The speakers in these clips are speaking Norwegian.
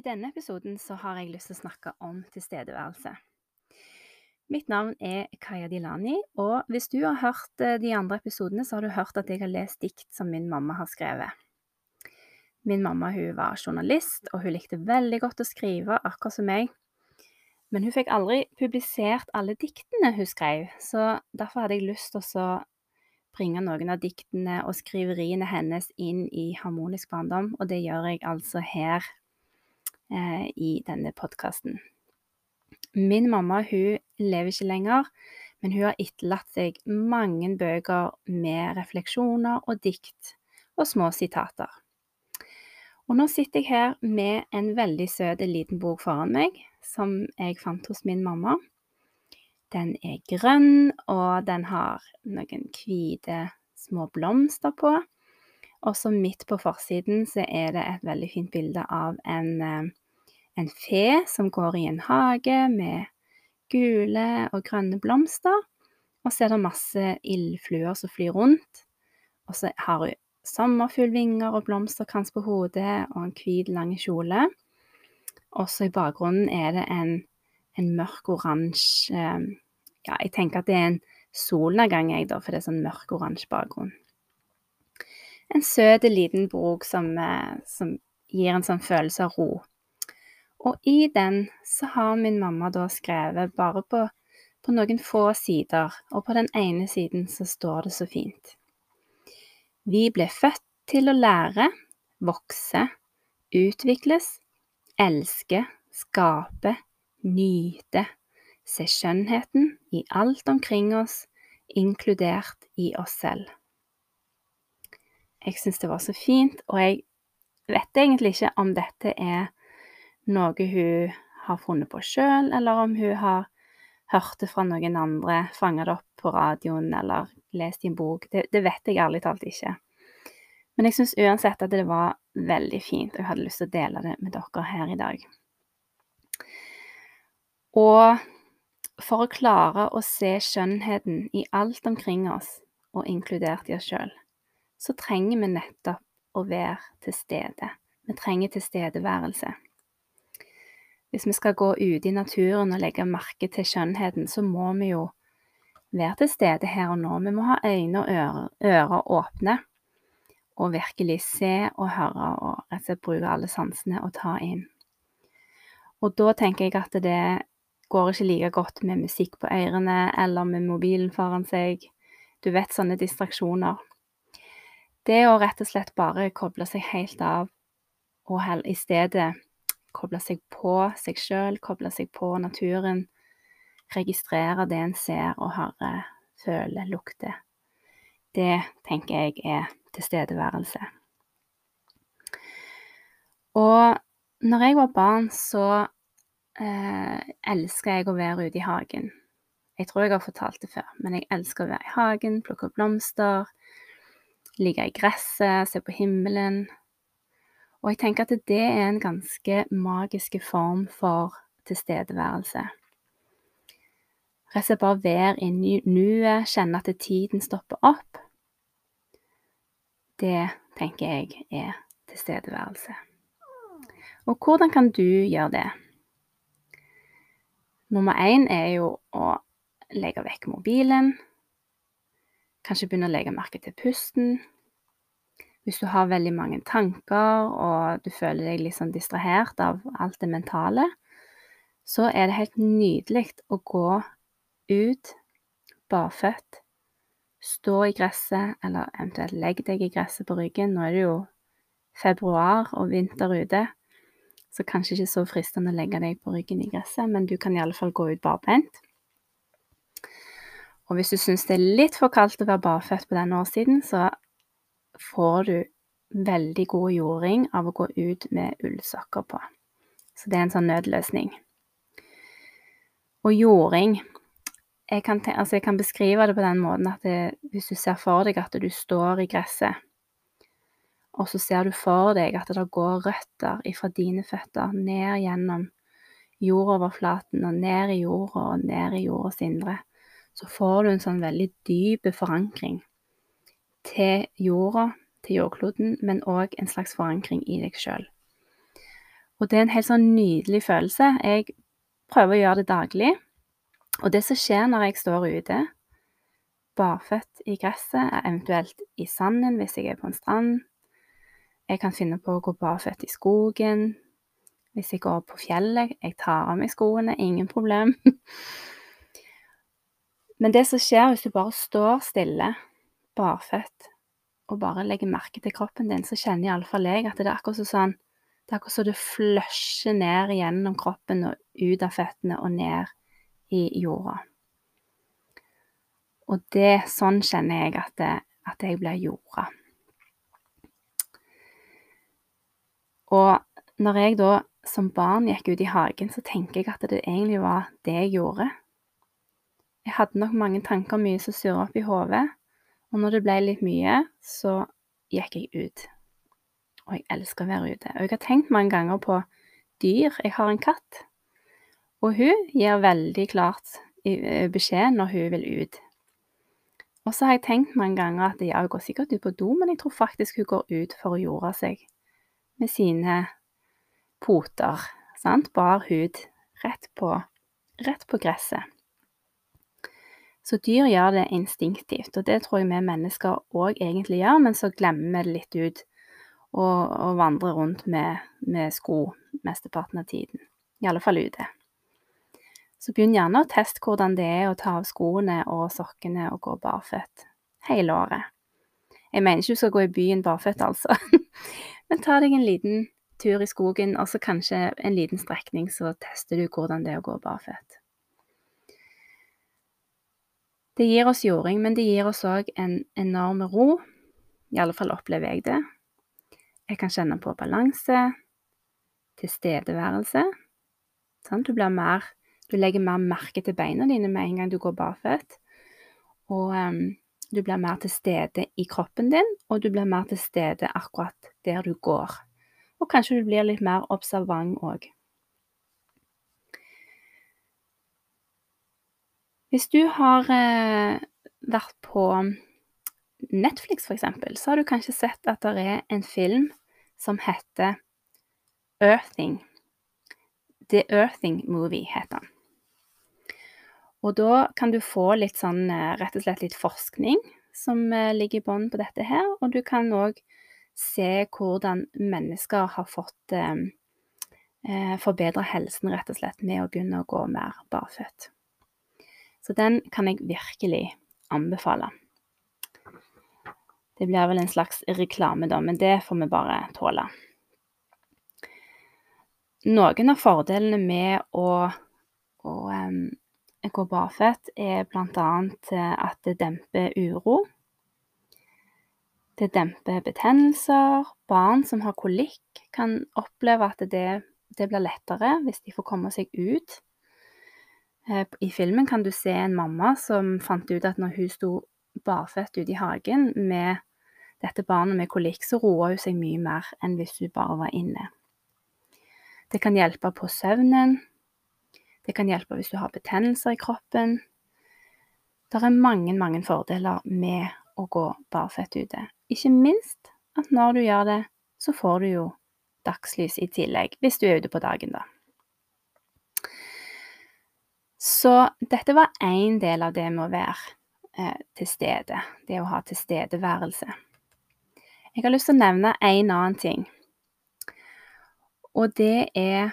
I denne episoden så har jeg lyst til å snakke om tilstedeværelse. Mitt navn er Kaya Dilani, og hvis du har hørt eh, de andre episodene, så har du hørt at jeg har lest dikt som min mamma har skrevet. Min mamma var journalist, og hun likte veldig godt å skrive, akkurat som meg. Men hun fikk aldri publisert alle diktene hun skrev, så derfor hadde jeg lyst til å bringe noen av diktene og skriveriene hennes inn i Harmonisk barndom, og det gjør jeg altså her i denne podkasten. Min mamma hun lever ikke lenger, men hun har etterlatt seg mange bøker med refleksjoner og dikt og små sitater. Og nå sitter jeg her med en veldig søt liten bok foran meg, som jeg fant hos min mamma. Den er grønn, og den har noen hvite små blomster på. Og så midt på forsiden så er det et veldig fint bilde av en eh, en fe som går i en hage med gule og grønne blomster. Og så er det masse ildfluer som flyr rundt. Og så har hun sommerfuglvinger og blomsterkrans på hodet og en hvit, lang kjole. Og så i bakgrunnen er det en, en mørk oransje eh, Ja, jeg tenker at det er en solnedgang, jeg, da, for det er sånn mørk oransje bakgrunn. En søt liten bok som, eh, som gir en sånn følelse av ro. Og i den så har min mamma da skrevet bare på, på noen få sider, og på den ene siden så står det så fint. Vi ble født til å lære, vokse, utvikles, elske, skape, nyte, se skjønnheten i alt omkring oss, inkludert i oss selv. Jeg syns det var så fint, og jeg vet egentlig ikke om dette er noe hun har funnet på sjøl, eller om hun har hørt det fra noen andre, fanga det opp på radioen eller lest i en bok. Det, det vet jeg ærlig talt ikke. Men jeg syns uansett at det var veldig fint, og jeg hadde lyst til å dele det med dere her i dag. Og for å klare å se skjønnheten i alt omkring oss, og inkludert i oss sjøl, så trenger vi nettopp å være til stede. Vi trenger tilstedeværelse. Hvis vi skal gå ute i naturen og legge merke til skjønnheten, så må vi jo være til stede her og nå. Vi må ha øyne og ører, ører åpne og virkelig se og høre og rett og slett bruke alle sansene og ta inn. Og da tenker jeg at det går ikke like godt med musikk på ørene eller med mobilen foran seg. Du vet, sånne distraksjoner. Det å rett og slett bare koble seg helt av og i stedet koble seg på seg sjøl, koble seg på naturen. Registrere det en ser og hører, føler, lukter. Det tenker jeg er tilstedeværelse. Og når jeg var barn, så eh, elska jeg å være ute i hagen. Jeg tror jeg har fortalt det før, men jeg elsker å være i hagen, plukke blomster, ligge i gresset, se på himmelen, og jeg tenker at det er en ganske magisk form for tilstedeværelse. Rett og slett bare være i nuet, kjenne at tiden stopper opp. Det tenker jeg er tilstedeværelse. Og hvordan kan du gjøre det? Nummer én er jo å legge vekk mobilen. Kanskje begynne å legge merke til pusten. Hvis du har veldig mange tanker, og du føler deg litt sånn distrahert av alt det mentale, så er det helt nydelig å gå ut barføtt, stå i gresset, eller eventuelt legg deg i gresset på ryggen. Nå er det jo februar og vinter ute, så kanskje ikke så fristende å legge deg på ryggen i gresset, men du kan i alle fall gå ut barbeint. Og hvis du syns det er litt for kaldt å være barføtt på denne årstiden, så får du veldig god jording av å gå ut med ullsokker på. Så det er en sånn nødløsning. Og jording jeg kan, altså jeg kan, beskrive det på den måten at det, hvis du ser for deg at du står i gresset, og så ser du for deg at det går røtter ifra dine føtter ned gjennom jordoverflaten og ned i jorda og ned i jordas indre, så får du en sånn veldig dyp forankring til jorda, til jordkloden, men òg en slags forankring i deg sjøl. Og det er en helt sånn nydelig følelse. Jeg prøver å gjøre det daglig. Og det som skjer når jeg står ute, barføtt i gresset, eventuelt i sanden hvis jeg er på en strand Jeg kan finne på å gå barføtt i skogen. Hvis jeg går på fjellet, jeg tar av meg skoene, ingen problem. Men det som skjer hvis du bare står stille, barføtt, og bare legger merke til kroppen din, så kjenner iallfall jeg at det er akkurat sånn Det er akkurat som det flusher ned gjennom kroppen og ut av føttene og ned i jorda. Og det sånn kjenner jeg at, det, at jeg blir jorda. Og når jeg da som barn gikk ut i hagen, så tenker jeg at det egentlig var det jeg gjorde. Jeg hadde nok mange tanker, mye som surra opp i hodet. Og når det ble litt mye, så gikk jeg ut. Og jeg elsker å være ute. Og jeg har tenkt mange ganger på dyr. Jeg har en katt. Og hun gir veldig klart eh, beskjed når hun vil ut. Og så har jeg tenkt mange ganger at ja, hun går sikkert ut på do, men jeg tror faktisk hun går ut for å jorde seg med sine poter. Sant? Bar hud. Rett på, rett på gresset. Så dyr gjør det instinktivt, og det tror jeg vi mennesker òg egentlig gjør, men så glemmer vi det litt ut og, og vandrer rundt med, med sko mesteparten av tiden. I alle fall ute. Så begynn gjerne å teste hvordan det er å ta av skoene og sokkene og gå barføtt hele året. Jeg mener ikke du skal gå i byen barføtt, altså, men ta deg en liten tur i skogen, og så kanskje en liten strekning, så tester du hvordan det er å gå barføtt. Det gir oss jording, men det gir oss òg en enorm ro. I alle fall opplever jeg det. Jeg kan kjenne på balanse, tilstedeværelse. Sånn, du mer du legger mer merke til beina dine med en gang du går barføtt. Og um, du blir mer til stede i kroppen din, og du blir mer til stede akkurat der du går. Og kanskje du blir litt mer observant òg. Hvis du har eh, vært på Netflix, eksempel, så har du kanskje sett at det er en film som heter Earthing. The Earthing Movie heter den. Og da kan du få litt sånn eh, rett og slett litt forskning som eh, ligger i bånn på dette her, og du kan òg se hvordan mennesker har fått eh forbedra helsen rett og slett med å begynne å gå mer barføtt. Så den kan jeg virkelig anbefale. Det blir vel en slags reklame, da, men det får vi bare tåle. Noen av fordelene med å, å um, gå barføtt, er bl.a. At det demper uro. Det demper betennelser. Barn som har kolikk, kan oppleve at det, det blir lettere hvis de får komme seg ut. Eh, I filmen kan du se en mamma som fant ut at når hun sto barføtt ute i hagen med dette barnet med kolikk, så roa hun seg mye mer enn hvis hun bare var inne. Det kan hjelpe på søvnen, det kan hjelpe hvis du har betennelser i kroppen. Det er mange, mange fordeler med å gå barføtt ute. Ikke minst at når du gjør det, så får du jo dagslys i tillegg, hvis du er ute på dagen, da. Så dette var én del av det med å være eh, til stede, det å ha tilstedeværelse. Jeg har lyst til å nevne en annen ting, og det er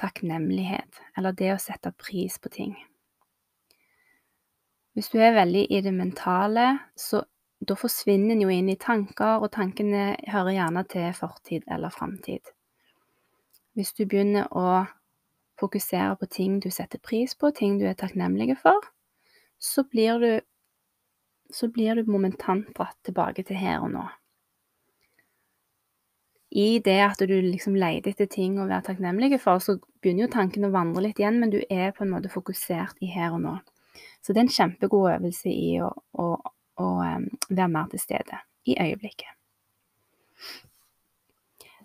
takknemlighet, eller det å sette pris på ting. Hvis du er veldig i det mentale, så da forsvinner en jo inn i tanker, og tankene hører gjerne til fortid eller framtid. Hvis du begynner å fokusere på ting du setter pris på, ting du er takknemlige for, så blir du, så blir du momentant dratt tilbake til her og nå. i det at du liksom leter etter ting å være takknemlig for, så begynner jo tanken å vandre litt igjen, men du er på en måte fokusert i her og nå. Så det er en kjempegod øvelse i å, å, å være mer til stede i øyeblikket.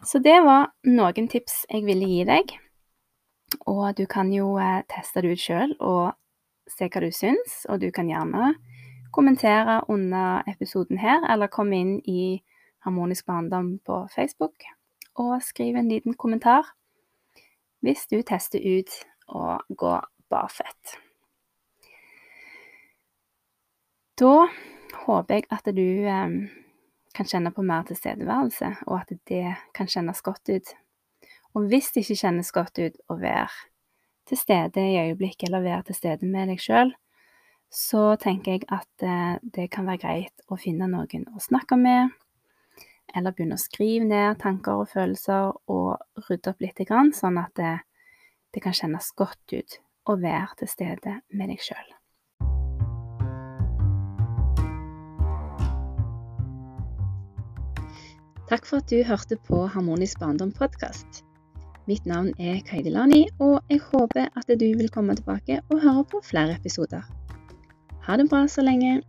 Så det var noen tips jeg ville gi deg. Og du kan jo eh, teste det ut sjøl og se hva du syns, og du kan gjerne kommentere under episoden her, eller komme inn i Harmonisk barndom på Facebook og skriv en liten kommentar hvis du tester ut å gå barføtt. Da håper jeg at du eh, kan kjenne på mer tilstedeværelse, og at det kan kjennes godt ut. Og hvis det ikke kjennes godt ut å være til stede i øyeblikket, eller være til stede med deg sjøl, så tenker jeg at eh, det kan være greit å finne noen å snakke med, eller begynne å skrive ned tanker og følelser og rydde opp litt, sånn at det, det kan kjennes godt ut å være til stede med deg sjøl. Takk for at du hørte på Harmonisk barndom podkast. Mitt navn er Kaidilani, og jeg håper at du vil komme tilbake og høre på flere episoder. Ha det bra så lenge.